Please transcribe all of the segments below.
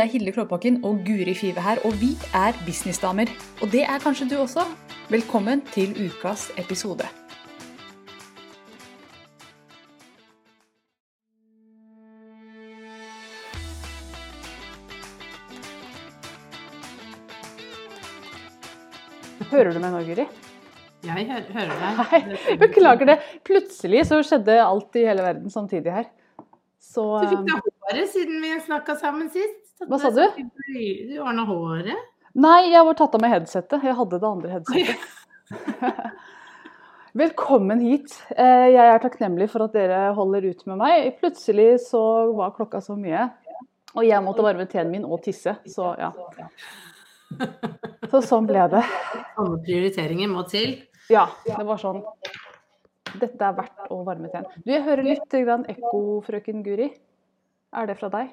Det er Hilde Klåbakken og Guri Five her, og vi er businessdamer. Og det er kanskje du også. Velkommen til ukas episode. Hører du meg nå, Guri? Jeg hø hører deg. Hei, beklager det. Plutselig så skjedde alt i hele verden samtidig her. Så Du fikk um, da håret siden vi snakka sammen sist. Hva sa du? Du ordna håret. Nei, jeg var tatt av med headsetet. Jeg hadde det andre headsetet. Velkommen hit. Eh, Jeg er takknemlig for at dere holder ut med meg. Plutselig så var klokka så mye. Og jeg måtte varme teen min og tisse. Så ja. Så sånn ble det. Alle prioriteringer må til. Ja, det var sånn. Dette er verdt å varme teen. Du, jeg hører litt grann ekko, frøken Guri. Er det fra deg?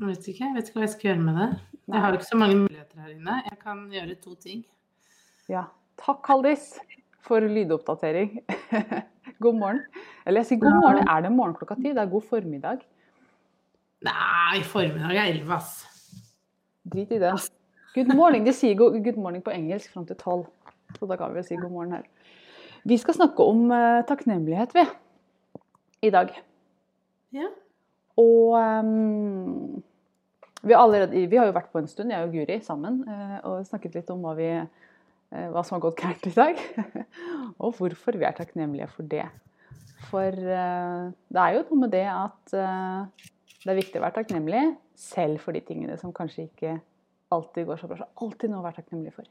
Jeg vet ikke, jeg vet ikke hva jeg skal gjøre med det. Jeg har ikke så mange muligheter her inne. Jeg kan gjøre to ting. Ja. Takk, Haldis, for lydoppdatering. God morgen. Eller jeg sier god morgen. Er det morgen klokka ti? Det er god formiddag. Nei, formiddag er elleve, ass. Drit i det. Good morning. De sier go- good morning på engelsk fram til tolv. Så da kan vi si god morgen her. Vi skal snakke om eh, takknemlighet, vi. I dag. Ja. Og um, vi, allerede, vi har jo vært på en stund, jeg og Guri sammen, eh, og snakket litt om hva, vi, eh, hva som har gått gærent i dag. og hvorfor vi er takknemlige for det. For uh, det er jo noe med det at uh, det er viktig å være takknemlig, selv for de tingene som kanskje ikke alltid går så bra. Så alltid noe å være takknemlig for.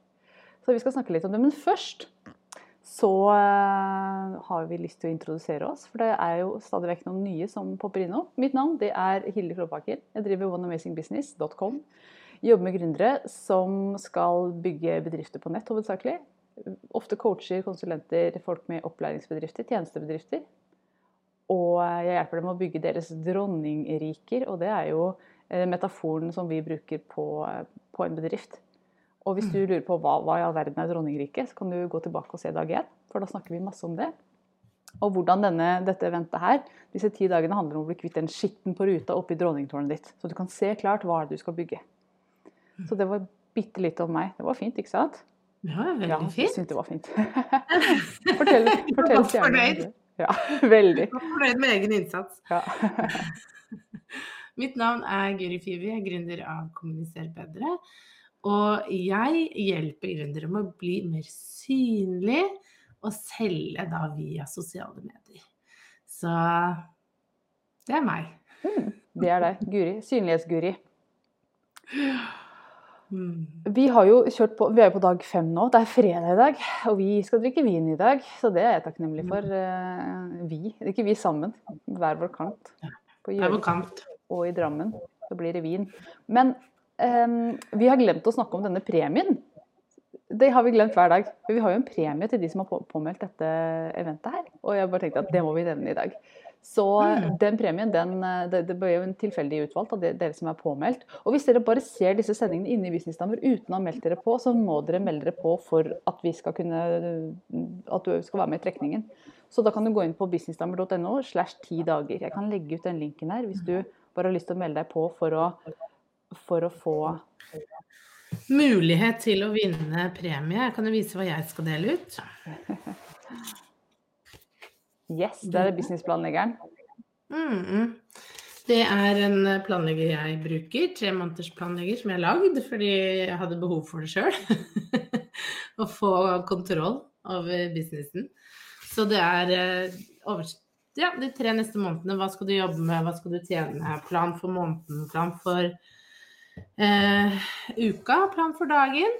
Så vi skal snakke litt om det. Men først så eh, har vi lyst til å introdusere oss. For det er jo stadig vekk noen nye som popper innom. Mitt navn det er Hilde Klåbakken. Jeg driver oneamazingbusiness.com. Jobber med gründere som skal bygge bedrifter på nett hovedsakelig. Ofte coacher, konsulenter, folk med opplæringsbedrifter, tjenestebedrifter. Og jeg hjelper dem å bygge deres dronningriker, og det er jo eh, metaforen som vi bruker på, på en bedrift. Og hvis du lurer på hva, hva i all verden er dronningriket, så kan du gå tilbake og se dag én, for da snakker vi masse om det. Og hvordan denne, dette eventet her, disse ti dagene handler om å bli kvitt den skitten på ruta oppi dronningtårnet ditt. Så du kan se klart hva du skal bygge. Så det var bitte litt om meg. Det var fint, ikke sant? Ja, veldig Ja, jeg syntes det var fint. fortell fortell fornøyd. Ja, veldig. Fornøyd med egen innsats. Ja. Mitt navn er Guri Fivi, jeg er gründer av Kommuniser bedre. Og jeg hjelper gründere med å bli mer synlig og selge da via sosiale medier. Så det er meg. Det er deg. Guri. Synlighetsguri. Mm. Vi har jo kjørt på, vi er på dag fem nå. Det er fredag i dag, og vi skal drikke vin i dag. Så det er jeg takknemlig for. eh, Vi, ikke vi sammen, hver vår kant. På Gjøvik og i Drammen. Så blir det vin. Men vi har glemt å snakke om denne premien. Det har vi glemt hver dag. For vi har jo en premie til de som har påmeldt dette eventet her. Og jeg bare tenkte at det må vi nevne i dag. Så den premien, den, det, det ble jo en tilfeldig utvalgt av dere som er påmeldt. Og hvis dere bare ser disse sendingene inne i Businessdammer uten å ha meldt dere på, så må dere melde dere på for at vi skal kunne at du skal være med i trekningen. Så da kan du gå inn på businessdamer.no slash ti dager. Jeg kan legge ut den linken her hvis du bare har lyst til å melde deg på for å, for å få Mulighet til å vinne premie. Jeg kan jo vise hva jeg skal dele ut. Yes, det er businessplanleggeren. Mm. Det er en planlegger jeg bruker, tre måneders planlegger som jeg har lagd fordi jeg hadde behov for det sjøl. Å få kontroll over businessen. Så det er eh, ja, de tre neste månedene. Hva skal du jobbe med, hva skal du tjene? Plan for måneden, plan for eh, uka, plan for dagen.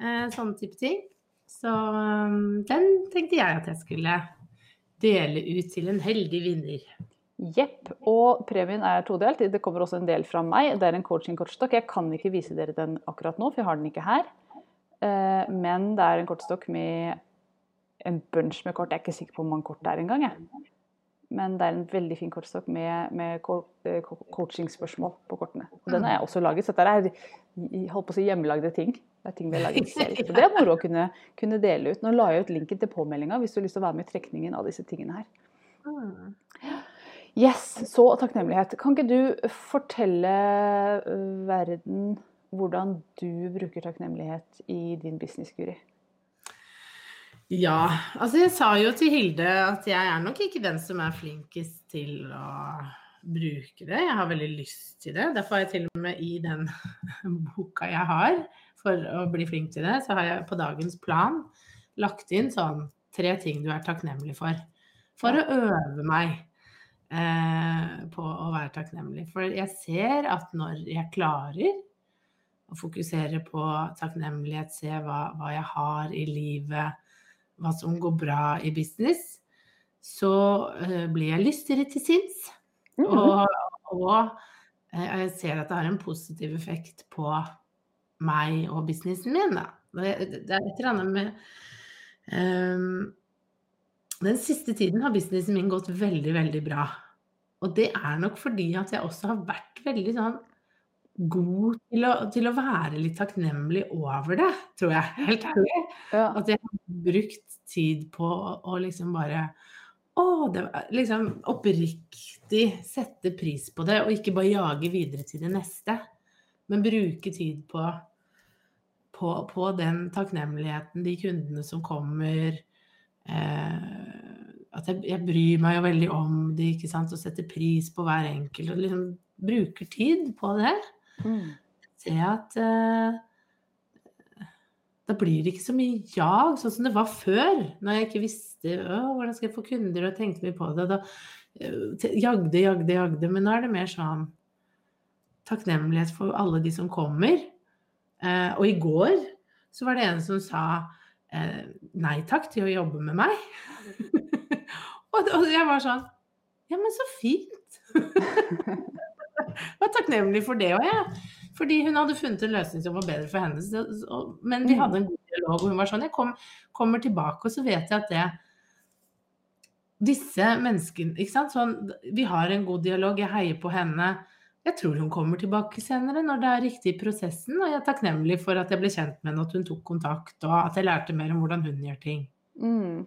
Eh, sånne type ting. Så um, den tenkte jeg at jeg skulle dele ut til en heldig vinner. Jepp. Og premien er todelt. Det kommer også en del fra meg. Det er en coaching-kortstokk. Jeg kan ikke vise dere den akkurat nå, for jeg har den ikke her. Eh, Men det er en kortstokk med en bunch med kort. Jeg er ikke sikker på hvor mange kort det er engang. Men det er en veldig fin kortstokk med, med eh, coachingspørsmål på kortene. Og den har jeg også laget. Så dette er holdt på å si hjemmelagde ting. Det er ting vi har laget selv. Så det er moro å kunne, kunne dele ut. Nå la jeg ut linken til påmeldinga hvis du har lyst til å være med i trekningen av disse tingene her. Yes, så takknemlighet. Kan ikke du fortelle øh, verden hvordan du bruker takknemlighet i din business, Guri? Ja, altså jeg sa jo til Hilde at jeg er nok ikke den som er flinkest til å bruke det. Jeg har veldig lyst til det. Derfor har jeg til og med i den boka jeg har for å bli flink til det, så har jeg på dagens plan lagt inn sånn tre ting du er takknemlig for. For å øve meg eh, på å være takknemlig. For jeg ser at når jeg klarer å fokusere på takknemlighet, se hva, hva jeg har i livet, hva som går bra i business, så uh, blir jeg lystigere til sinns. Mm. Og, og uh, jeg ser at det har en positiv effekt på meg og businessen min. Da. Det, det er et eller annet med um, Den siste tiden har businessen min gått veldig, veldig bra. Og det er nok fordi at jeg også har vært veldig sånn god til å, til å, være litt takknemlig over det, tror jeg. Helt ærlig. Ja. At jeg har brukt tid på å liksom bare å, det, liksom oppriktig sette pris på det, og ikke bare jage videre til det neste. Men bruke tid på, på, på den takknemligheten, de kundene som kommer. Eh, at jeg, jeg, bryr meg jo veldig om det, ikke sant, og setter pris på hver enkelt. Og liksom bruker tid på det. Mm. Se at uh, da blir det ikke så mye jag, sånn som det var før. Når jeg ikke visste hvordan skal jeg få kunder, og tenkte mye på det. Da uh, jagde, jagde, jagde. Men nå er det mer sånn takknemlighet for alle de som kommer. Uh, og i går så var det en som sa uh, nei takk til å jobbe med meg. og, og jeg var sånn Ja, men så fint. var takknemlig for det òg, jeg. Fordi hun hadde funnet en løsning som var bedre for henne. Men vi mm. hadde en god dialog, og hun var sånn Jeg kom, kommer tilbake, og så vet jeg at det Disse menneskene ikke sant? Sånn, vi har en god dialog, jeg heier på henne. Jeg tror hun kommer tilbake senere når det er riktig i prosessen. Og jeg er takknemlig for at jeg ble kjent med henne, at hun tok kontakt, og at jeg lærte mer om hvordan hun gjør ting. Mm.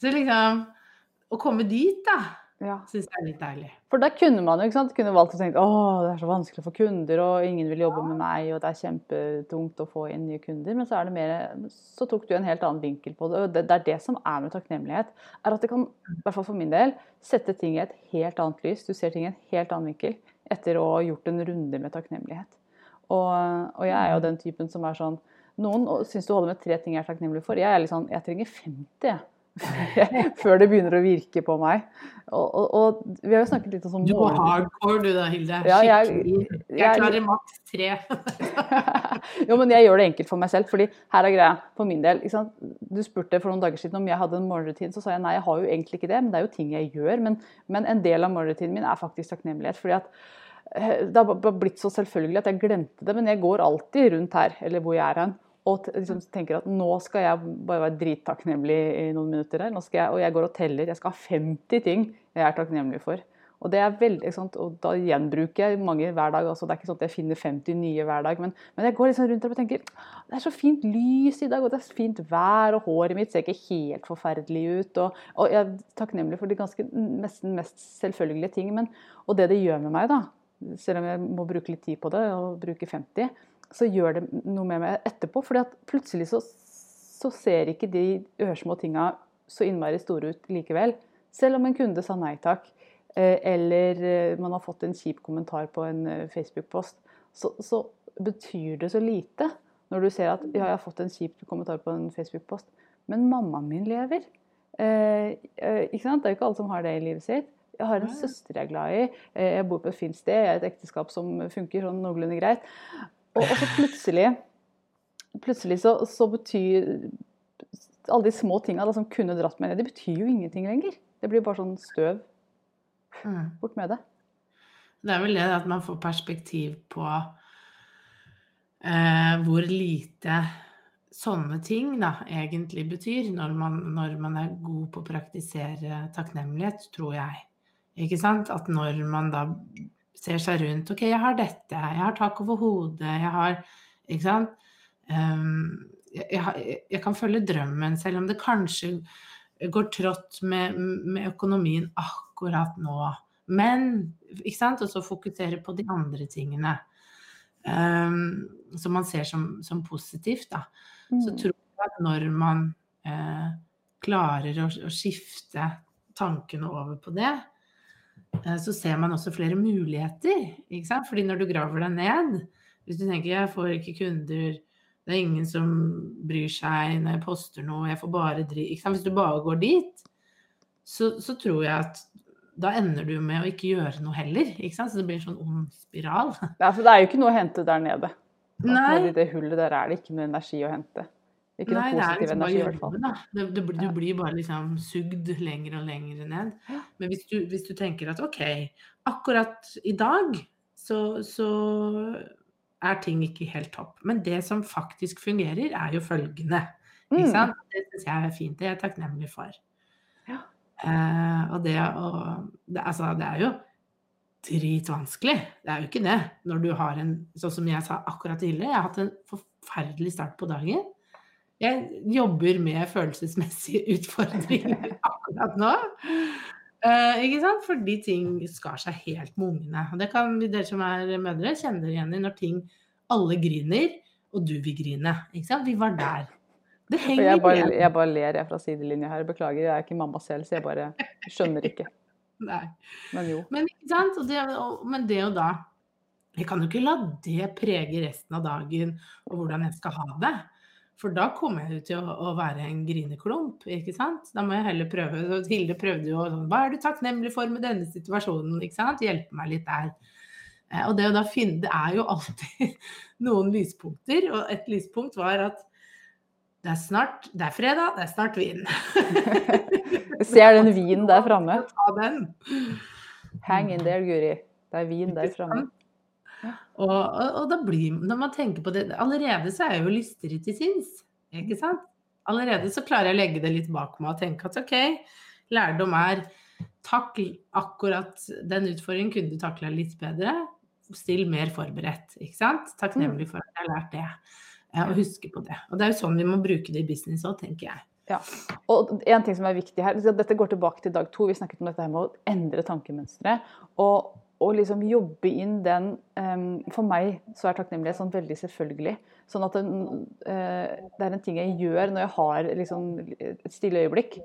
Så liksom Å komme dit, da ja. Syns jeg er litt deilig. For da kunne man jo kunne valgt å tenke å det er så vanskelig å få kunder, og ingen vil jobbe ja. med meg, og det er kjempetungt å få inn nye kunder. Men så er det mer, så tok du en helt annen vinkel på det. Og det, det er det som er med takknemlighet. er At det kan, i hvert fall for min del, sette ting i et helt annet lys. Du ser ting i en helt annen vinkel etter å ha gjort en runde med takknemlighet. Og, og jeg er jo den typen som er sånn Noen syns du holder med tre ting jeg er takknemlig for. Jeg er litt sånn, jeg trenger 50, jeg. før det begynner å virke på meg. Og, og, og vi har jo snakket litt om sånn Du er hardcore du da, Hilde. Ja, jeg, jeg, jeg, klarer maks tre. jo, men jeg gjør det enkelt for meg selv. fordi her er greia for min del. Du spurte for noen dager siden om jeg hadde en morgenrutin. Så sa jeg nei, jeg har jo egentlig ikke det. Men det er jo ting jeg gjør. Men, men en del av morgenrutinen min er faktisk takknemlighet. fordi at eh, det har blitt så selvfølgelig at jeg glemte det, men jeg går alltid rundt her, eller hvor jeg er hen og liksom tenker at nå skal jeg bare være drittakknemlig i noen minutter her. Jeg, og jeg går og teller. Jeg skal ha 50 ting jeg er takknemlig for. Og det er veldig, og da gjenbruker jeg mange hver dag. Altså, det er ikke sånn at jeg finner 50 nye hver dag, men, men jeg går liksom rundt og tenker det er så fint lys i dag, og det er fint vær, og håret mitt ser ikke helt forferdelig ut. Og, og jeg er takknemlig for de ganske nesten mest selvfølgelige ting. Men, og det det gjør med meg, da, selv om jeg må bruke litt tid på det, og bruke 50, så gjør det noe med meg etterpå. at plutselig så, så ser ikke de ørsmå tinga så innmari store ut likevel. Selv om en kunde sa nei takk, eh, eller eh, man har fått en kjip kommentar på en eh, Facebook-post, så, så, betyr det så lite når du ser at ja, jeg har fått en kjip kommentar på en Facebook-post, men mammaen min lever. Eh, ikke sant? Det er jo ikke alle som har det i livet sitt. Jeg har en søster jeg er glad i. Jeg bor på et fint sted. Jeg har et ekteskap som funker sånn noenlunde greit. Og, og så plutselig, plutselig så, så, betyr alle de små tinga som kunne dratt meg ned, det betyr jo ingenting lenger. Det blir bare sånn støv. Mm. Bort med det. Det er vel det at man får perspektiv på eh, hvor lite sånne ting da, egentlig betyr når man, når man, er god på å praktisere takknemlighet, tror jeg. Ikke sant? At når man da ser seg rundt. OK, jeg har dette, jeg har tak over hodet, jeg har Ikke sant? Um, jeg, jeg, jeg, kan følge drømmen, selv om det kanskje går trått med, med økonomien akkurat nå. Men ikke sant? Og så fokusere på de andre tingene um, som man ser som, som positivt. Da. Mm. Så tror jeg at når man uh, klarer å, å, skifte tankene over på det, så ser man også flere muligheter. Ikke sant? Fordi når du graver deg ned, hvis du tenker jeg får ikke kunder det er ingen som bryr seg når jeg poster noe, jeg får bare drive Hvis du bare går dit, så, så, tror jeg at da ender du med å ikke gjøre noe heller. Ikke sant? Så det blir en sånn ond spiral. Ja, for det er jo ikke noe å hente der nede. Nei. I det hullet der er det ikke noe energi å hente. Ikke noe positiv liksom energi, i hvert fall. Det, det, du ja. blir bare liksom sugd lenger og lenger ned. Men hvis du, hvis du, tenker at OK, akkurat i dag så, så er ting ikke helt topp. Men det som faktisk fungerer, er jo følgende. Ikke mm. Det syns jeg er fint. Det er jeg takknemlig for. Eh, og det å det, Altså, det er jo dritvanskelig. Det er jo ikke det. Når du har en Sånn som jeg sa akkurat tidligere, jeg har hatt en forferdelig start på dagen. Jeg jobber med følelsesmessige utfordringer akkurat nå. Uh, ikke sant? Fordi ting skar seg helt med ungene. Og det kan dere som er mødre, kjenne dere igjen i når ting Alle griner, og du vil grine. Ikke sant? Vi var der. Det henger jeg bare, igjen. Jeg bare ler jeg fra sidelinja her. Beklager, jeg er ikke mamma selv, så jeg bare skjønner ikke. Nei. Men jo. Men, ikke sant? Det, men det og da Jeg kan jo ikke la det prege resten av dagen og hvordan jeg skal ha det. For da kommer jeg jo til å, å, være en grineklump, ikke sant. Da må jeg heller prøve. Hilde prøvde jo sånn Hva er du takknemlig for med denne situasjonen? Ikke sant? Hjelpe meg litt der. Eh, og det å da finne Det er jo alltid noen lyspunkter, og et lyspunkt var at det er snart Det er fredag, det er snart vin. Ser den vinen der framme. Hang in there, Guri. Det er vin der framme. Og, og, og, da blir Når man tenker på det Allerede så er jeg jo lystigere til sinns. Ikke sant? Allerede så klarer jeg å legge det litt bak meg og tenke at OK, lærdom er takk akkurat den utfordringen kunne du takla litt bedre. Still mer forberedt. Ikke sant? Takknemlig for at jeg har lært det og huske på det. Og det er jo sånn vi må bruke det i business òg, tenker jeg. Ja. Og en ting som er viktig her, Dette går tilbake til dag to. Vi snakket om dette her med å endre tankemønstre. Og, og liksom jobbe inn den um, For meg så er takknemlighet sånn veldig selvfølgelig. Sånn at det, uh, det er en ting jeg gjør når jeg har liksom et stille øyeblikk.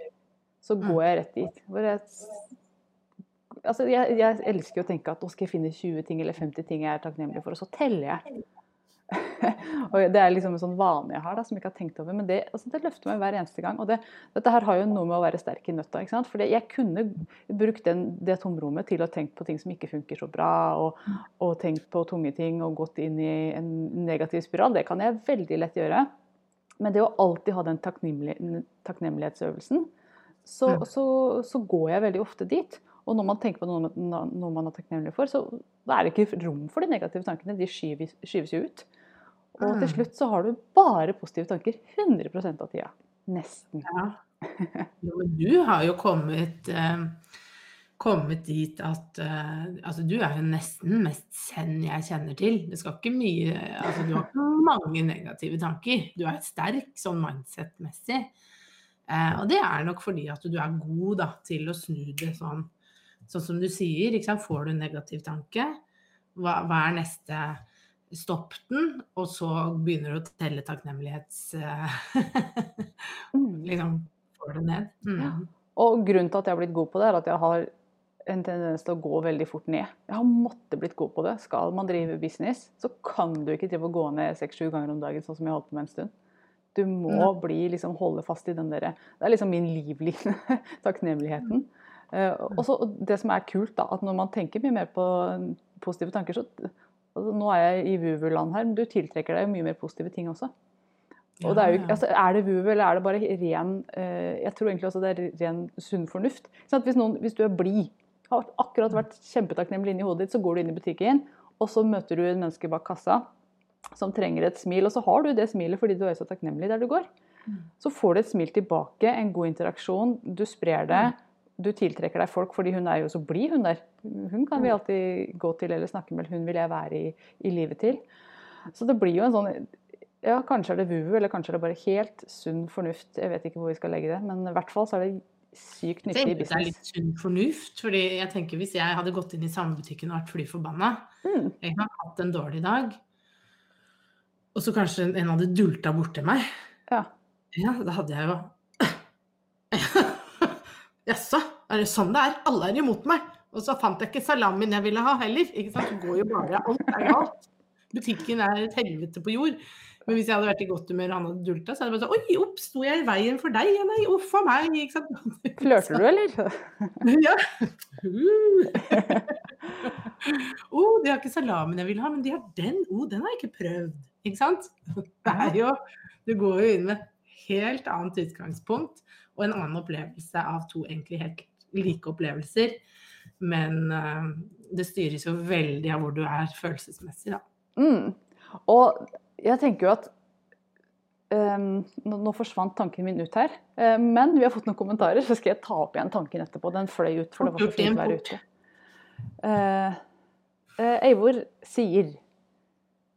Så går mm. jeg rett dit. Hvor jeg, altså jeg, jeg elsker å tenke at nå skal jeg finne 20 ting eller 50 ting jeg er takknemlig for, og så teller jeg. og Det er liksom en sånn vane jeg har da, som jeg ikke har tenkt over. Men det, altså, det løfter meg hver eneste gang. Og det, dette her har jo noe med å være sterk i nøtta. ikke sant? For jeg kunne brukt den, det tomrommet til å tenke på ting som ikke funker så bra, og, og tenkt på tunge ting og gått inn i en negativ spiral. Det kan jeg veldig lett gjøre. Men det å alltid ha den takknemlighetsøvelsen, så, så, så, går jeg veldig ofte dit. Og når man tenker på noe, noe man er takknemlig for, så er det ikke rom for de negative tankene. De skyves, skyves jo ut. Og til mm. slutt så har du bare positive tanker 100% av tida. Nesten. Ja. Du har jo kommet, eh, kommet dit at eh, Altså, du er jo nesten mest send jeg kjenner til. Det skal ikke mye Altså, du har ikke mange negative tanker. Du er sterk sånn mindset-messig. Eh, og det er nok fordi at du er god da, til å snu det sånn, sånn som du sier. Får du en negativ tanke, hva, hva er neste Stopp den, og så begynner du å telle takknemlighets... Mm. liksom får det ned. Mm. Ja. Og grunnen til at jeg har blitt god på det, er at jeg har en tendens til å gå veldig fort ned. Jeg har måttet blitt god på det. Skal man drive business, så kan du ikke drive og gå ned seks-sju ganger om dagen, sånn som jeg holdt på med en stund. Du må mm. bli, liksom, holde fast i den derre Det er liksom min livline, takknemligheten. Uh, og så det som er kult, da, at når man tenker mye mer på positive tanker, så Altså, nå er jeg i vuvu-land her, men du tiltrekker deg jo mye mer positive ting også. Og det er, jo, altså, er det vuvu, eller er det bare ren eh, Jeg tror egentlig også det er ren sunn fornuft. Hvis, noen, hvis, du er blid, har akkurat vært kjempetakknemlig inni hodet ditt, så går du inn i butikken, og så møter du en menneske bak kassa som trenger et smil, og så har du det smilet fordi du er så takknemlig der du går. Mm. Så får du et smil tilbake, en god interaksjon, du sprer det. Mm du tiltrekker deg folk fordi hun er jo så blid, hun der. Hun kan vi mm. alltid gå til eller snakke med, hun vil jeg være i, i livet til. Så det blir jo en sånn Ja, kanskje er det vuvu, eller kanskje er det bare helt sunn fornuft. Jeg vet ikke hvor vi skal legge det, men i hvert fall så er det sykt nyttig tenker det er litt sunn fornuft. fordi jeg tenker Hvis jeg hadde gått inn i samme butikken og vært fly forbanna, Mm. jeg har hatt en dårlig dag, og så kanskje en hadde dulta borti meg, Ja. ja, da hadde jeg jo Jaså, er det sånn det er? Alle er imot meg. Og så fant jeg ikke salamien jeg ville ha heller. Ikke sant? Det går jo bare Alt er galt. Butikken er et helvete på jord. Men hvis jeg hadde vært i godt humør og han hadde dulta, så hadde jeg bare sånn Oi, opp, sto jeg i veien for deg? Ja, nei, uff a meg. Ikke sant? Flørter du, eller? Ja. Å, oh, de har ikke salamien jeg vil ha, men de har den. Oh, den har jeg ikke prøvd. Ikke sant? Det er jo Du går jo inn med helt annet utgangspunkt og en annen opplevelse av to egentlig helt like opplevelser. Men eh, det styres jo veldig av hvor du er følelsesmessig, da. Mm. Og jeg tenker jo at um, nå, forsvant tanken min ut her, eh, men vi har fått noen kommentarer, så skal jeg ta opp igjen tanken etterpå. Den fløy ut, for det var så fint å være ute. Uh, Eivor sier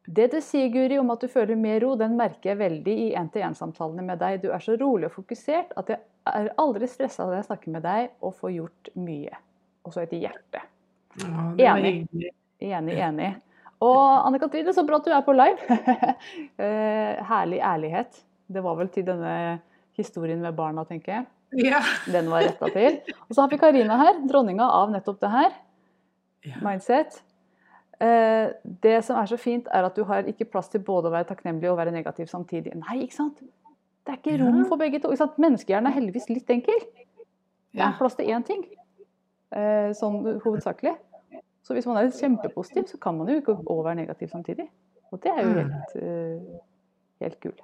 det du sier, Guri, om at du føler mer ro, den merker jeg veldig i én-til-én-samtalene med deg. Du er så rolig og fokusert at jeg er aldri stressa når jeg snakker med deg og får gjort mye. Og så et hjerte. Ja, Enig. Enig, enig. Og Anne Katrine, så bra at du er på live. Eh, herlig ærlighet. Det var vel til denne historien med barna, tenker jeg. Ja. Den var retta til. Og så har vi Karina her, dronninga av nettopp det her. Ja. Mindset. Eh, det som er så fint, er at du har ikke plass til både å være takknemlig og være negativ samtidig. Nei, ikke sant? Det er ikke rom for begge to. Ikke? Menneskehjernen er heldigvis litt enkel. Det er plass til én ting, eh, sånn hovedsakelig. Så hvis man er kjempepositiv, så kan man jo ikke òg være negativ samtidig. Og det er jo Mm. helt, eh, helt kult.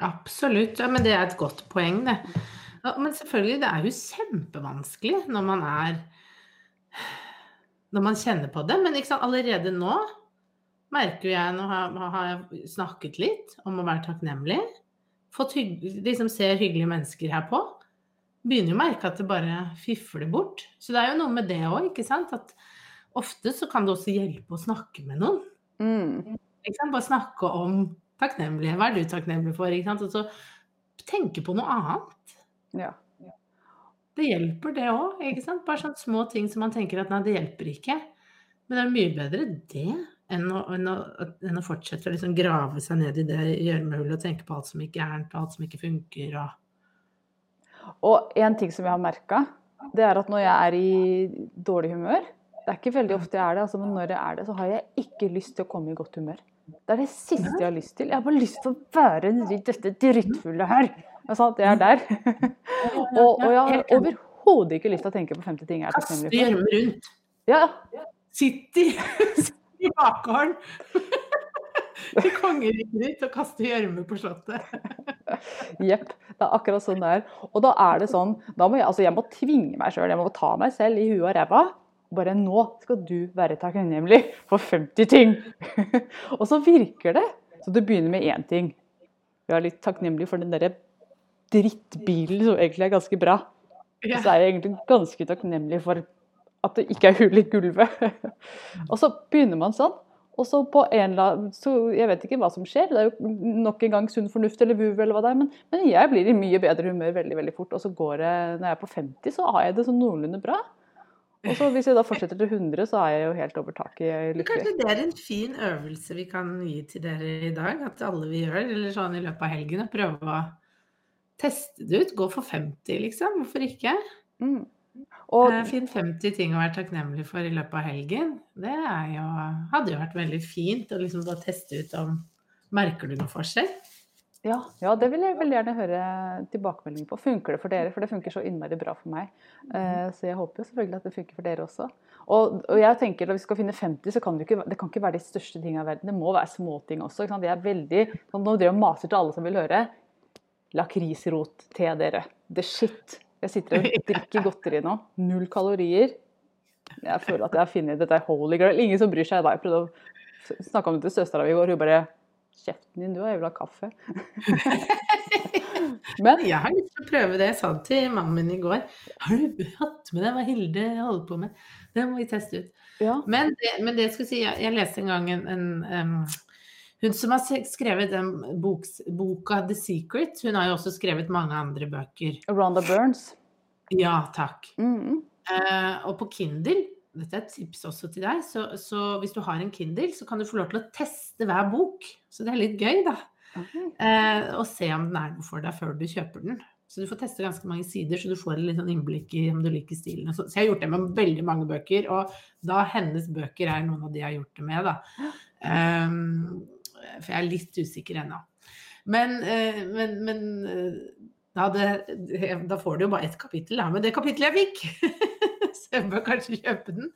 Absolutt. Ja, men det er et godt poeng, det. Men selvfølgelig, det er jo kjempevanskelig når man er Når man kjenner på det. Men ikke sant, allerede nå merker jeg Nå har, har jeg snakket litt om å være takknemlig. Fått liksom ser hyggelige mennesker her på. Begynner jo å merke at det bare fifler bort. Så det er jo noe med det òg, ikke sant. At ofte så kan det også hjelpe å snakke med noen. Mm. Bare snakke om takknemlighet. Hva er du takknemlig for? Ikke sant? Og så tenke på noe annet. Ja. Det hjelper, det òg. Bare sånne små ting som man tenker at nei, det hjelper ikke. Men det er mye bedre det enn å, enn å, enn å fortsette å liksom grave seg ned i det gjørmehullet og tenke på alt som ikke er gærent, og alt som ikke funker. Og... Og en ting som jeg har merka, det er at når jeg er i dårlig humør Det er ikke veldig ofte jeg er det, altså, men når jeg er det, så har jeg ikke lyst til å komme i godt humør. Det er det siste jeg har lyst til. Jeg har bare lyst til å være i dette drittfulle her. Altså, jeg er der. og, og jeg har overhodet ikke lyst til å tenke på 50 ting jeg er Kaste takknemlig for. gjørme rundt. Ja, Sitt i, i bakgården til kongeriket ditt og kaste gjørme på slottet. Jepp. Det er akkurat sånn det er. Og da er det sånn da må jeg, altså jeg må tvinge meg sjøl. Jeg må ta meg selv i huet og ræva. Bare nå skal du være takknemlig for 50 ting. og så virker det. Så du begynner med én ting. Du er litt takknemlig for den derre drittbilen som egentlig er ganske bra. Og så er jeg egentlig ganske takknemlig for at det ikke er hull i gulvet. og så begynner man sånn. Og så på en eller annen, så Jeg vet ikke hva som skjer, det er jo nok en gang sunn fornuft eller vuv eller hva det er, men, men jeg blir i mye bedre humør veldig veldig fort. Og så går det, når jeg er på 50, så har jeg det sånn noenlunde bra. Og så hvis jeg da fortsetter til 100, så er jeg jo helt over taket lykkelig. Kanskje det er en fin øvelse vi kan gi til dere i dag, at alle vi gjør, eller sånn i løpet av helgen, og prøve å teste det ut. Gå for 50, liksom. Hvorfor ikke? Mm. Og Eh, Finn 50 ting å være takknemlig for i løpet av helgen. Det er jo, hadde jo vært veldig fint å liksom bare teste ut om Merker du noe forskjell? Ja, ja, det vil jeg veldig gjerne høre tilbakemelding på. Funker det for dere? For det funker så innmari bra for meg. Eh, så jeg håper jo selvfølgelig at det funker for dere også. Og, og jeg tenker at Hvis vi skal finne 50, så kan det, ikke, det kan ikke være de største tingene i verden. Det må være småting også. Jeg er veldig, Nå driver jeg og maser til alle som vil høre. Lakrisrot til dere. The shit. Jeg sitter og drikker godteri nå. Null kalorier. Jeg føler at jeg har funnet dette holy girl. Ingen som bryr seg. Da. Jeg prøvde å snakke om det til søstera mi i går. Hun bare Kjeften din, du har jævla kaffe. Men Jeg har lyst til å prøve det jeg sa til mannen min i går. Har du hatt med deg hva Hilde holder på med? Det må vi teste ut. ja. Men det, men det jeg skulle si, jeg, jeg leste en gang en, en em, Hun som har skrevet den boks, boka The Secret, hun har jo også skrevet mange andre bøker. Rhonda Burns. Ja, takk. Mm. Eh, og på Kindle, dette er et tips også til deg, så, så hvis du har en Kindle, så kan du få lov til å teste hver bok. Så det er litt gøy, da. Eh, og se om den er noe for deg før du kjøper den. Så du får teste ganske mange sider, så du får litt sånn innblikk i om du liker stilen. Så, så jeg har gjort det med veldig mange bøker, og da hennes bøker er noen av de jeg har gjort det med, da. Ehm, for jeg er litt usikker ennå. Men, eh, men, men eh, da, det, da får du jo bare ett kapittel, da. Men det kapittelet jeg fikk, så jeg bør kanskje kjøpe den,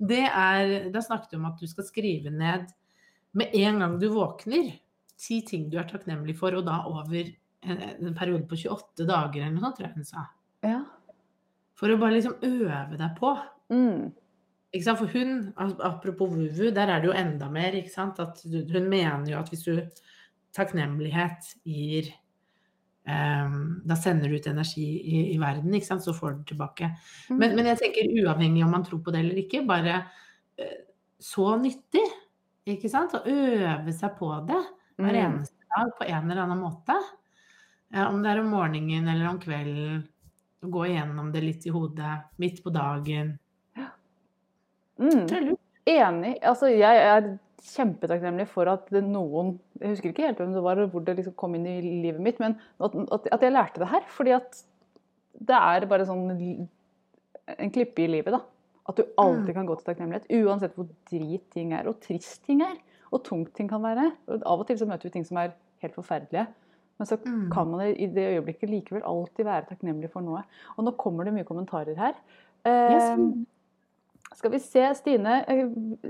det er Da snakket du om at du skal skrive ned med en gang du våkner, ti ting du er takknemlig for, og da over en, en periode på 28 dager eller noe sånt, tror jeg hun sa. Ja. For å bare liksom øve deg på. Mm. For hun, apropos vuvu, der er det jo enda mer, ikke sant. At hun mener jo at hvis du takknemlighet gir ehm, Da sender du ut energi i, i verden, ikke sant, så får du tilbake. Men, men jeg tenker uavhengig om man tror på det eller ikke, bare eh, så nyttig. Ikke sant? Å øve seg på det hver Mm. eneste dag på en eller annen måte. Eh, om det er om morgenen eller om kvelden. Gå igjennom det litt i hodet midt på dagen. Mm. Enig. Altså, jeg er kjempetakknemlig for at noen Jeg husker ikke helt hvem det var, hvor det liksom kom inn i livet mitt, men at, at, jeg lærte det her. Fordi at det er bare sånn en klippe i livet, da. At du alltid kan gå til takknemlighet. Uansett hvor drit ting er, og trist ting er. Og tungt ting kan være. Og av og til så møter vi ting som er helt forferdelige. Men så Mm. kan man i det øyeblikket likevel alltid være takknemlig for noe. Og nå kommer det mye kommentarer her. Eh, Yes. Skal vi se, Stine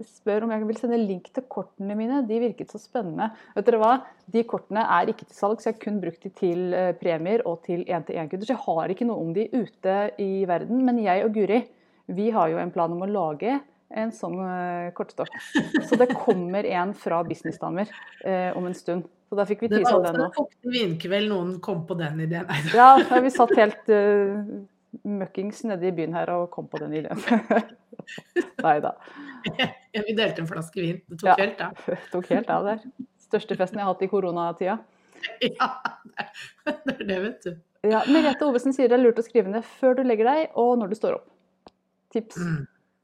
spør om jeg vil sende link til kortene mine. De virket så spennende. Vet dere hva? De kortene er ikke til salg, så Jeg har kun brukt de til eh, premier og til én-til-én-kunder. Så jeg har ikke noe om de ute i verden. Men jeg og Guri vi har jo en plan om å lage en sånn eh, kortstokk. Så det kommer en fra Businessdamer eh, om en stund. Så da fikk vi Det tisa var den også nå. en vinkveld noen kom på den ideen. Ja, vi satt helt uh, møkkings nede i byen her og kom på den ideen. Nei da. Ja, vi delte en flaske vin. Det tok Ja. helt av. Tok helt av der. Største festen jeg har hatt i koronatida. Ja, det er det, vet du. Ja, Merete Ovesen sier det er lurt å skrive ned før du legger deg, og når du står opp. Tips. Mm.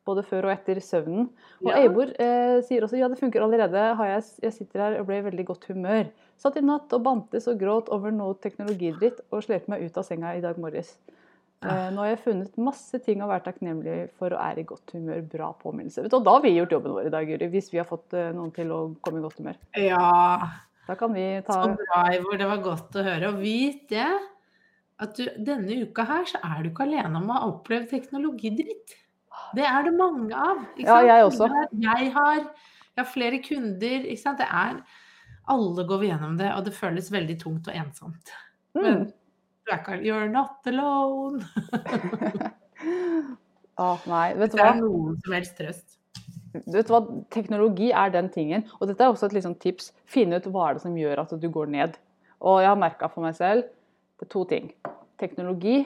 Både før og etter søvnen. Og Ja. Eivor eh, sier også ja, det funker allerede. Har jeg, jeg sitter her og ble i veldig godt humør. Satt i natt og bantes og gråt over noe teknologidritt og slet meg ut av senga i dag morges. Eh, nå har jeg funnet masse ting å være takknemlig for og er i godt humør. Bra påminnelse. Vet du, og da har vi gjort jobben vår i dag, Guri. Hvis vi har fått eh, noen til å komme i godt humør. Ja, Da kan vi ta så bra, Ivor. Det var godt å høre. Og vit det, at du, denne uka her så er du ikke alene om å ha opplevd teknologidritt. Det er det mange av. Ja, jeg også. Jeg har, jeg har flere kunder. Ikke sant? Det er Alle går vi gjennom det, og det føles veldig tungt og ensomt. Men mm. du er You're not alone. ah, Nei, vet du Det er noen som helst trøst. Du vet hva? Teknologi er den tingen. Og dette er også et liksom tips. Finne ut hva er det som gjør at du går ned. Og jeg har merka for meg selv det er to ting. Teknologi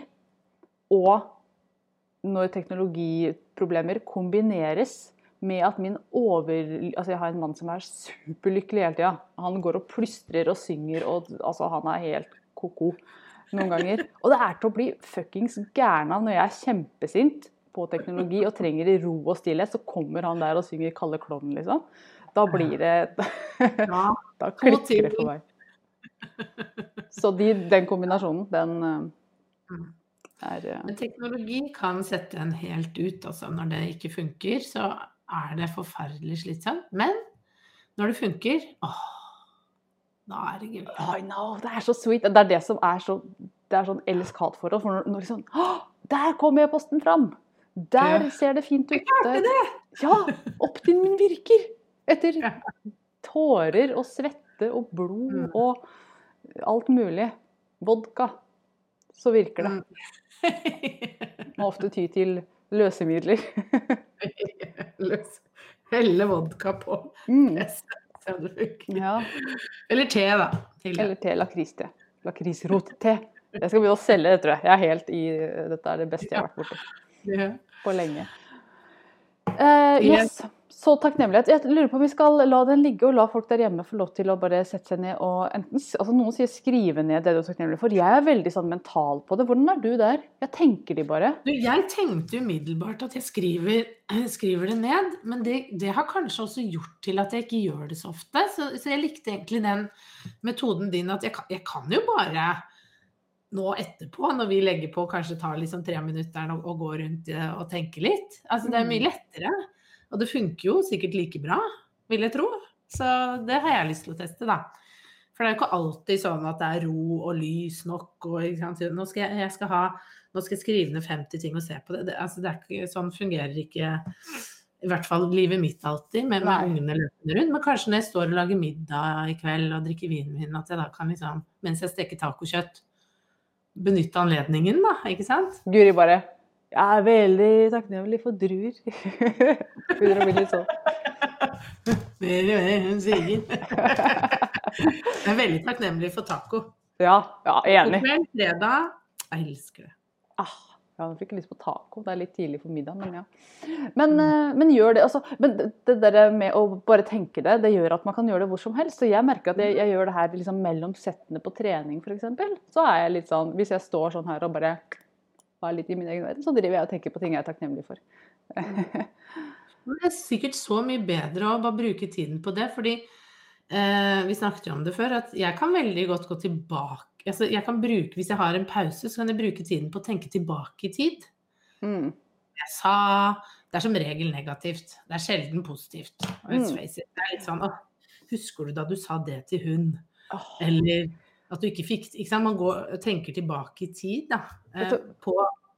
og når teknologiproblemer kombineres med at min over... Altså jeg har en mann som er superlykkelig hele tida. Han går og plystrer og synger og altså han er helt ko-ko noen ganger. Og det er til å bli fuckings gæren av når jeg er kjempesint på teknologi og trenger ro og stillhet, så kommer han der og synger 'Kalle klovnen', liksom. Da blir det Ja, Da klikker det for meg. Så de, den kombinasjonen, den eh, er eh, Men teknologi kan sette en helt ut. Altså når det ikke funker, så er det forferdelig slitsomt. Men når det funker, åh, det. I know, det er så sweet. Det er det som er så Det er sånn elsk-hat-forhold. For når, når «Åh, Der kom e-posten fram! Der Ja. ser det fint ut! Der, ja! Opt-in min virker! Etter tårer og svette og blod Mm. og alt mulig. Vodka. Så virker det. Mm. Må ofte ty til løsemidler. Løs. Helle vodka på. Mm. Se om det funker. Ja. Eller te, da. Hilde. Eller te, lakris-te. Lakrisrot-te. Jeg skal begynne å selge det, tror jeg. Jeg er helt i Dette er det beste jeg har vært borti Ja. på lenge. Uh, yes. Så takknemlighet. Jeg lurer på om vi skal la den ligge og la folk der hjemme få lov til å bare sette seg ned og enten altså Noen sier skrive ned det du er takknemlig for. Jeg er veldig sånn mental på det. Hvordan er du der? Jeg tenker de bare. Du, jeg tenkte umiddelbart at jeg skriver, skriver det ned, men det, det, har kanskje også gjort til at jeg ikke gjør det så ofte. Så, så jeg likte egentlig den metoden din at jeg jeg kan, jo bare nå etterpå, når vi legger på, kanskje tar liksom tre minutter og, og går rundt og tenker litt. Altså det er mye mm. lettere. Og det funker jo sikkert like bra, vil jeg tro. Så det har jeg lyst til å teste, da. For det er jo ikke alltid sånn at det er ro og lys nok. Og, nå, skal jeg, jeg skal ha, nå, skal jeg, skrive ned 50 ting og se på det. det, altså, det ikke, sånn fungerer ikke i hvert fall livet mitt alltid, med, med ungene løpende rundt. Men kanskje når jeg står og lager middag i kveld og drikker vinen min, at jeg da kan liksom, mens jeg steker tacokjøtt, benytte anledningen, da. Ikke sant? Guri bare jeg er veldig takknemlig for druer. Begynner å bli litt sånn. Mer og mer hun sier. Jeg er veldig takknemlig for taco. Ja, ja enig. God kveld, fredag. Jeg elsker det. Ah, ja, jeg fikk lyst på taco. Det er litt tidlig for middag, men ja. Men, mm. men gjør det, altså, men det der med å bare tenke det, det gjør at man kan gjøre det hvor som helst. Så jeg merker at jeg, jeg gjør det her liksom mellom settene på trening, f.eks. Så er jeg litt sånn Hvis jeg står sånn her og bare var litt i min egen verden, så driver jeg og tenker på ting jeg er takknemlig for. det er sikkert så mye bedre å bare bruke tiden på det, fordi eh, vi snakket jo om det før, at jeg kan veldig godt gå tilbake altså jeg kan bruke, Hvis jeg har en pause, så kan jeg bruke tiden på å tenke tilbake i tid. Mm. Jeg sa Det er som regel negativt. Det er sjelden positivt. Mm. Det er litt sånn Husker du da du sa det til hun? Oh. Eller at du ikke fikk ikke sant? Man går, tenker tilbake i tid. Da. Eh, på,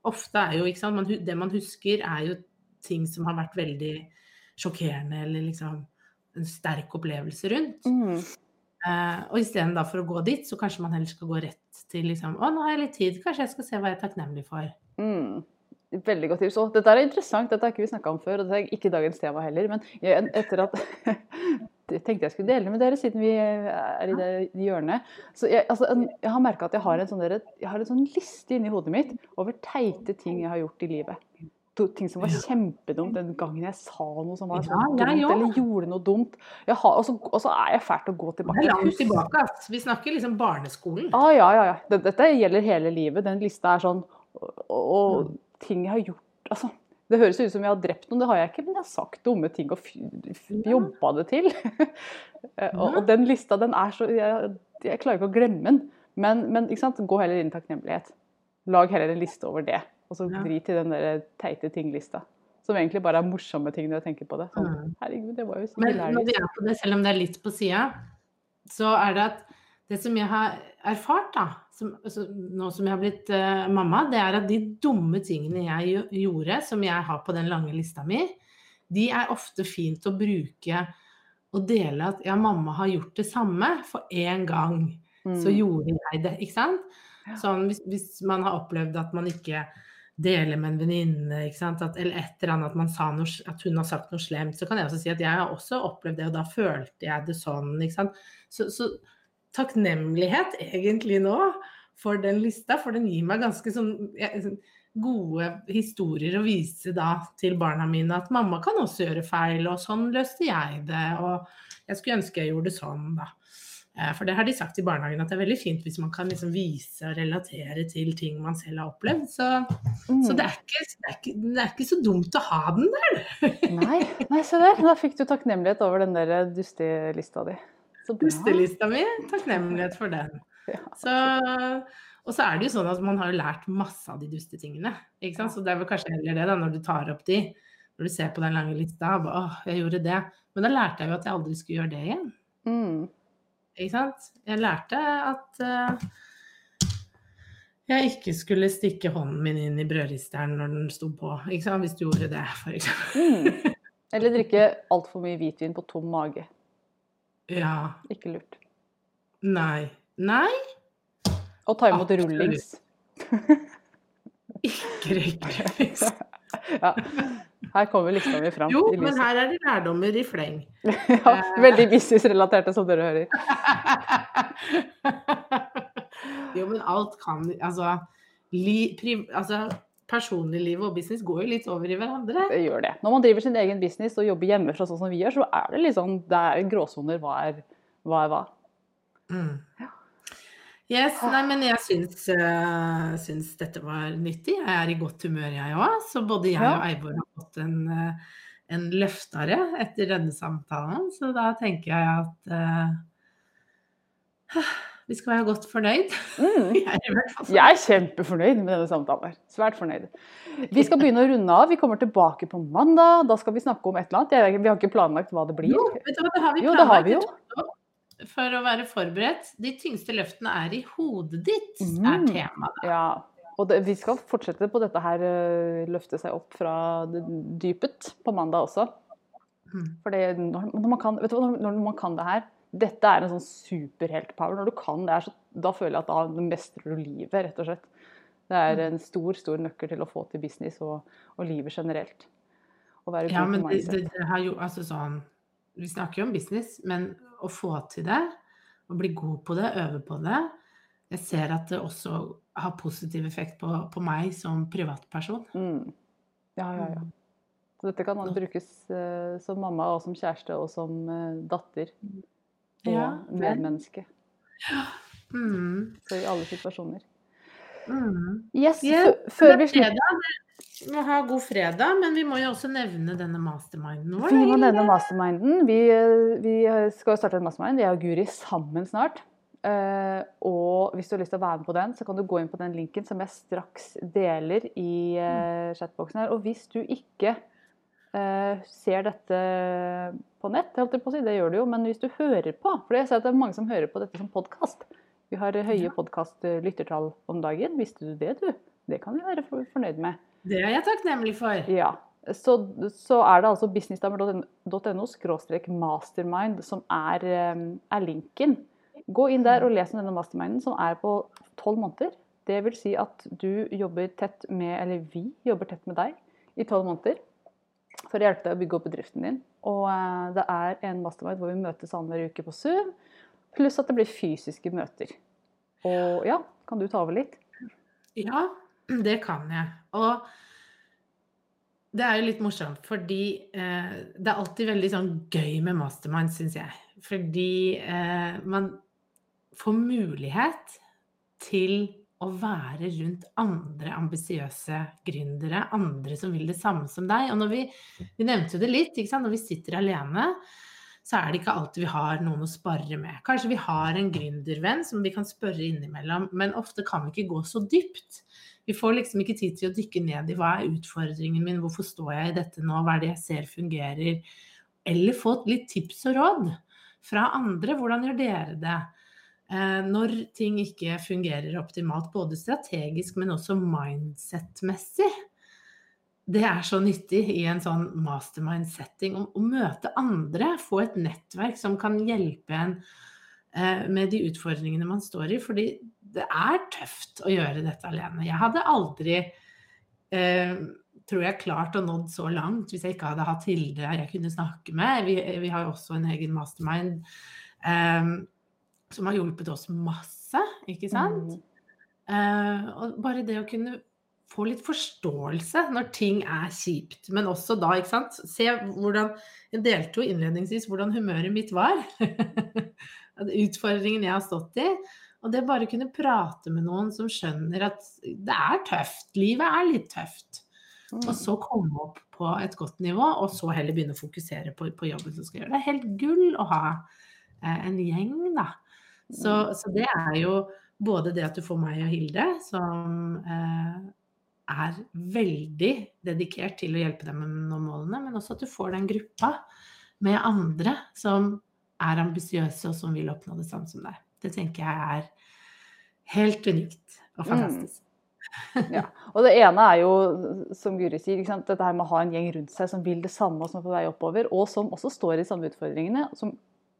ofte er jo ikke sant? Man, Det man husker, er jo ting som har vært veldig sjokkerende, eller liksom en sterk opplevelse rundt. Mm. Eh, og istedenfor å gå dit, så kanskje man heller skal gå rett til liksom Å, nå har jeg litt tid, kanskje jeg skal se hva jeg er takknemlig for. Mm. Veldig godt tips. Og dette er interessant, dette har ikke vi snakka om før, og det er ikke dagens tema heller. Men etter at tenkte jeg skulle dele med dere, siden vi er i det hjørnet. Så jeg, altså, jeg har merka at jeg har, en sånn der, jeg har en sånn liste inni hodet mitt over teite ting jeg har gjort i livet. Ting som var kjempedumt den gangen jeg sa noe som var sånn dumt, eller gjorde noe dumt. Har, og, så, og, så, er jeg fælt å gå tilbake. Langt tilbake. Vi snakker liksom barneskolen. Ah, ja, ja, ja. Dette gjelder hele livet. Den lista er sånn og, og mm ting jeg har gjort altså, Det høres ut som jeg har drept noen, det har jeg ikke, men jeg har sagt dumme ting og jobba det til. og, og, den lista, den er så Jeg, jeg klarer ikke å glemme den. Men, men gå heller inn i takknemlighet. Lag heller en liste over det. Og så drit i den der teite ting-lista. Som egentlig bare er morsomme ting når jeg tenker på det. Sånn, mm. herregud, det var jo Men når vi er på det, selv om det er litt på sida, så er det at det som jeg har erfart, da, som, altså, nå som jeg har blitt uh, mamma, det er at de dumme tingene jeg gjorde, som jeg har på den lange lista mi, de er ofte fint å bruke og dele at ja, mamma har gjort det samme, for én gang mm. så gjorde jeg det. Ikke sant? Sånn hvis, hvis, man har opplevd at man ikke deler med en venninne, eller et eller annet at, noe, at, hun har sagt noe slemt, så kan jeg også si at jeg har også opplevd det, og da følte jeg det sånn. Ikke sant? Så, så takknemlighet egentlig nå for den lista, for den gir meg ganske sånn gode historier å vise da til barna mine at mamma kan også gjøre feil, og sånn løste jeg det, og jeg skulle ønske jeg gjorde det sånn, da. Eh, for det har de sagt i barnehagen, at det er veldig fint hvis man kan liksom vise og relatere til ting man selv har opplevd. Så, mm. så det, er ikke, det, er ikke, det, er ikke, så dumt å ha den der. nei, nei, se der. Da fikk du takknemlighet over den der dustelista di. Pustelista mi, takknemlighet for den. Så, og så er det jo sånn at man har lært masse av de dustetingene. Ikke sant? Så det er vel kanskje heller det, da, når du tar opp de. Når du ser på den lange lista. Bare, Åh, jeg gjorde det. Men da lærte jeg jo at jeg aldri skulle gjøre det igjen. Mm. Ikke sant? Jeg lærte at uh, jeg ikke skulle stikke hånden min inn i brødristeren når den sto på. Ikke sant? Hvis du gjorde det, f.eks. mm. Eller drikke altfor mye hvitvin på tom mage. Ja. Ikke lurt. Nei. Nei? Og ta imot Absolutt. rullings. Ikke rullings. ja. Her kommer lista mi fram. Jo, men her er det lærdommer i fleng. ja, veldig businessrelaterte, som dere hører. jo, men alt kan Altså, li, pri, altså personliglivet og business går jo litt over i hverandre. Det gjør det. Når man driver sin egen business og jobber hjemmefra sånn som vi gjør, så er det liksom det er gråsoner. Hva er hva? Er hva. Mm. Ja. Yes, nei, men jeg syns, uh, syns, dette var nyttig. Jeg er i godt humør, jeg òg. Så både jeg og Eivor har fått en, uh, en løftare etter denne samtalen. Så da tenker jeg at uh, vi skal være godt fornøyd. Mm. Jeg er Jeg er kjempefornøyd med denne samtalen. her. Svært fornøyd. Vi skal begynne å runde av. Vi kommer tilbake på mandag. Da skal vi snakke om et eller annet. Jeg, vi har ikke planlagt hva det blir. Jo, vet du hva, det har vi Jo, har vi jo. For å være forberedt. De tyngste løftene er i hodet ditt, er Mm. temaet. Ja. Og det, vi skal fortsette på dette her, øh, løfte seg opp fra dypet på mandag også. Mm. For når, når, man kan, du, når, når man kan det her Dette er en sånn superheltpower. Når du kan det så, da føler jeg at da mestrer du livet, rett og slett. Det er en stor stor nøkkel til å få til business og, og livet generelt. Ja, men det, det, det har jo altså sånn Vi snakker jo om business, men å få til det, å bli god på det, øve på det Jeg ser at det også har positiv effekt på, på meg som privatperson. Mm. Ja, ja, ja. Så dette kan man brukes uh, som mamma og som kjæreste og som uh, datter og Ja, medmenneske. medmenneske. Mm. Så i alle situasjoner. Mm. Yes, Ja, før vi er slutter. Vi må ha god fredag, men vi må jo også nevne denne masterminden vår. Vi må nevne masterminden. Vi, eh, vi skal starte en mastermind. Jeg og Guri sammen snart. Eh, og hvis du har lyst til å være med på den, så kan du gå inn på den linken som jeg straks deler i uh, chatboksen her. Og hvis du ikke ser dette på nett, holdt jeg på å si, det gjør du jo, men hvis du hører på For jeg ser at det er mange som hører på dette som podkast. Vi har høye Ja. podkast-lyttertall om dagen. Visste du det, du? Det kan vi være fornøyd med. Det er jeg takknemlig for. Ja. Så, så er det altså businessdamer.no mastermind som er, eh, er linken. Gå inn der og les om denne masterminden, som er på tolv måneder. Det vil si at du jobber tett med, eller vi jobber tett med deg i tolv måneder for å hjelpe deg å bygge opp bedriften din. Og eh, det er en mastermind hvor vi møtes annenhver uke på Zoom, pluss at det blir fysiske møter. Og ja, kan du ta over litt? Ja, det kan jeg. Og det er jo litt morsomt, fordi eh, det er alltid veldig sånn gøy med mastermind, syns jeg. Fordi eh, man får mulighet til å være rundt andre ambisiøse gründere, andre som vil det samme som deg. Og når vi, vi nevnte jo det litt, når vi sitter alene, så er det ikke alltid vi har noen å spare med. Kanskje vi har en gründervenn som vi kan spørre innimellom, men ofte kan vi ikke gå så dypt. Vi får liksom ikke tid til å dykke ned i hva er utfordringen min, hvorfor står jeg i dette nå, hva er det jeg ser fungerer? Eller få litt tips og råd fra andre. Hvordan gjør dere det? Eh, når ting ikke fungerer optimalt, både strategisk, men også mindset-messig. Det er så nyttig i en sånn mastermind-setting å, møte andre, få et nettverk som kan hjelpe en eh, med de utfordringene man står i. Fordi det er tøft å gjøre dette alene. Jeg hadde aldri, eh, tror jeg, klart å nådd så langt hvis jeg ikke hadde hatt Hilde jeg kunne snakke med. Vi, vi har jo også en egen mastermind eh, som har hjulpet oss masse, ikke sant? Eh, og bare det å kunne få litt forståelse når ting er kjipt, men også da, ikke sant. Se hvordan Jeg delte jo innledningsvis hvordan humøret mitt var. Utfordringen jeg har stått i. Og det bare kunne prate med noen som skjønner at det er tøft. Livet er litt tøft. Og så komme opp på et godt nivå, og så heller begynne å fokusere på, på jobben som skal gjøre. Det er helt gull å ha eh, en gjeng, da. Så, så det er jo både det at du får meg og Hilde, som eh, er veldig dedikert til å hjelpe deg med å nå målene, men også at du får den gruppa med andre som er ambisiøse og som vil oppnå det samme som deg. Det tenker jeg er helt unikt og fantastisk. Ja. Og det ene er jo, som Guri sier, dette her med å ha en gjeng rundt seg som vil det samme og som er på vei oppover, og som også står i samme utfordringene, som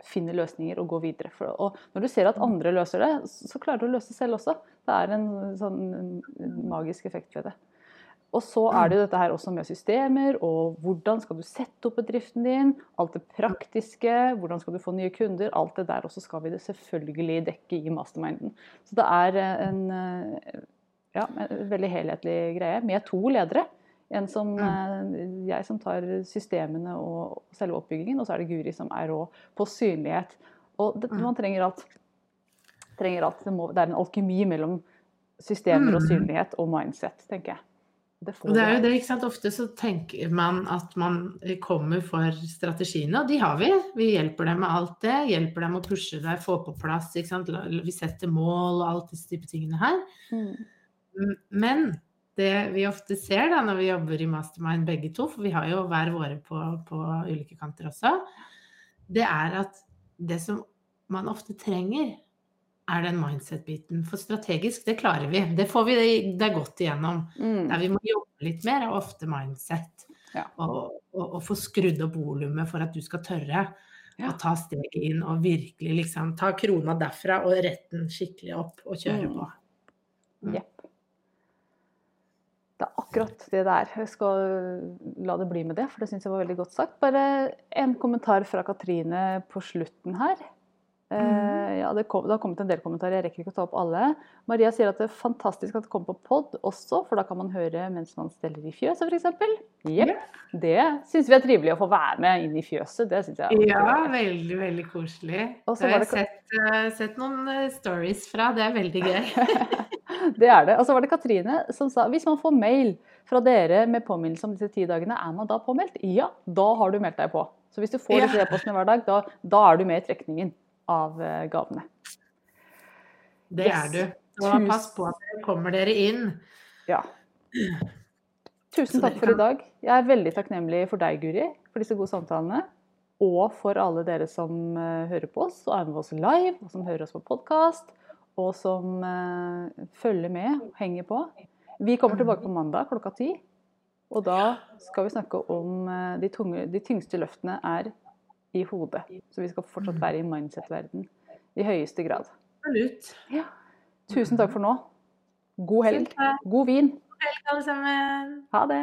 finner løsninger og går videre. Og når du ser at andre løser det, så klarer du å løse det selv også. Det er en sånn magisk effekt ved det. Og så er det jo dette her også med systemer, og hvordan skal du sette opp bedriften din, alt det praktiske, hvordan skal du få nye kunder, alt det der også skal vi det selvfølgelig dekke i masterminden. Så det er en Ja, en veldig helhetlig greie med to ledere. En som Mm. jeg som tar systemene og selve oppbyggingen, og så er det Guri som er rå på synlighet. Og det, man trenger alt. Trenger alt. Det, må, det er en alkemi mellom systemer og Mm. synlighet og mindset, tenker jeg. Det får det er jo det, ikke sant. Ofte så tenker man at man kommer for strategiene, og de har vi. Vi hjelper dem med alt det. Hjelper dem å pushe deg, få på plass, ikke sant. Vi setter mål og alt disse type tingene her. Mm. Men det vi ofte ser da når vi jobber i Mastermind begge to, for vi har jo hver våre på, på ulike kanter også, det er at det som man ofte trenger, er den mindset-biten. For strategisk, det klarer vi. Det får vi det er godt igjennom. Mm. Der vi må jobbe litt mer, er ofte mindset. Ja. Og, og, og få skrudd opp volumet for at du skal tørre Ja. å ta steget inn og virkelig liksom ta krona derfra og retten skikkelig opp og kjøre Mm. på. Mm. Jepp. Det er akkurat det det er. Jeg skal la det bli med det, for det syns jeg var veldig godt sagt. Bare en kommentar fra Katrine på slutten her. Mhm. ja, det, kom, det har kommet en del kommentarer, jeg rekker ikke å ta opp alle. Maria sier at det er fantastisk at det kommer på pod også, for da kan man høre mens man steller i fjøset f.eks. Jepp. Det syns vi er trivelig å få være med inn i fjøset. Det synes jeg Ja, veldig, veldig koselig. Og så Det har jeg det sett, uh, sett noen eh, stories fra, det er veldig gøy. Det er det. Og så var det Katrine som sa hvis man får mail fra dere med påminnelse om disse ti dagene, er man da påmeldt? Ja, da har du meldt deg på. Så hvis du får Ja. disse e-postene hver dag, da, da er du med i trekningen av eh, gavene. Det Yes. er du. Så pass på at dere kommer dere inn. Ja. Tusen takk for i dag. Jeg er veldig takknemlig for deg, Guri, for disse gode samtalene. Og for alle dere som eh, hører på oss og er med oss live, og som hører oss på podkast, og som eh, følger med, og henger på. Vi kommer tilbake på mandag klokka ti. Og da skal vi snakke om de, tunge, de tyngste løftene er i hodet. Så vi skal fortsatt være i mindset-verden i høyeste grad. Absolutt. Tusen takk for nå. God helg. God vin. God. Helg, alle sammen. Ha det.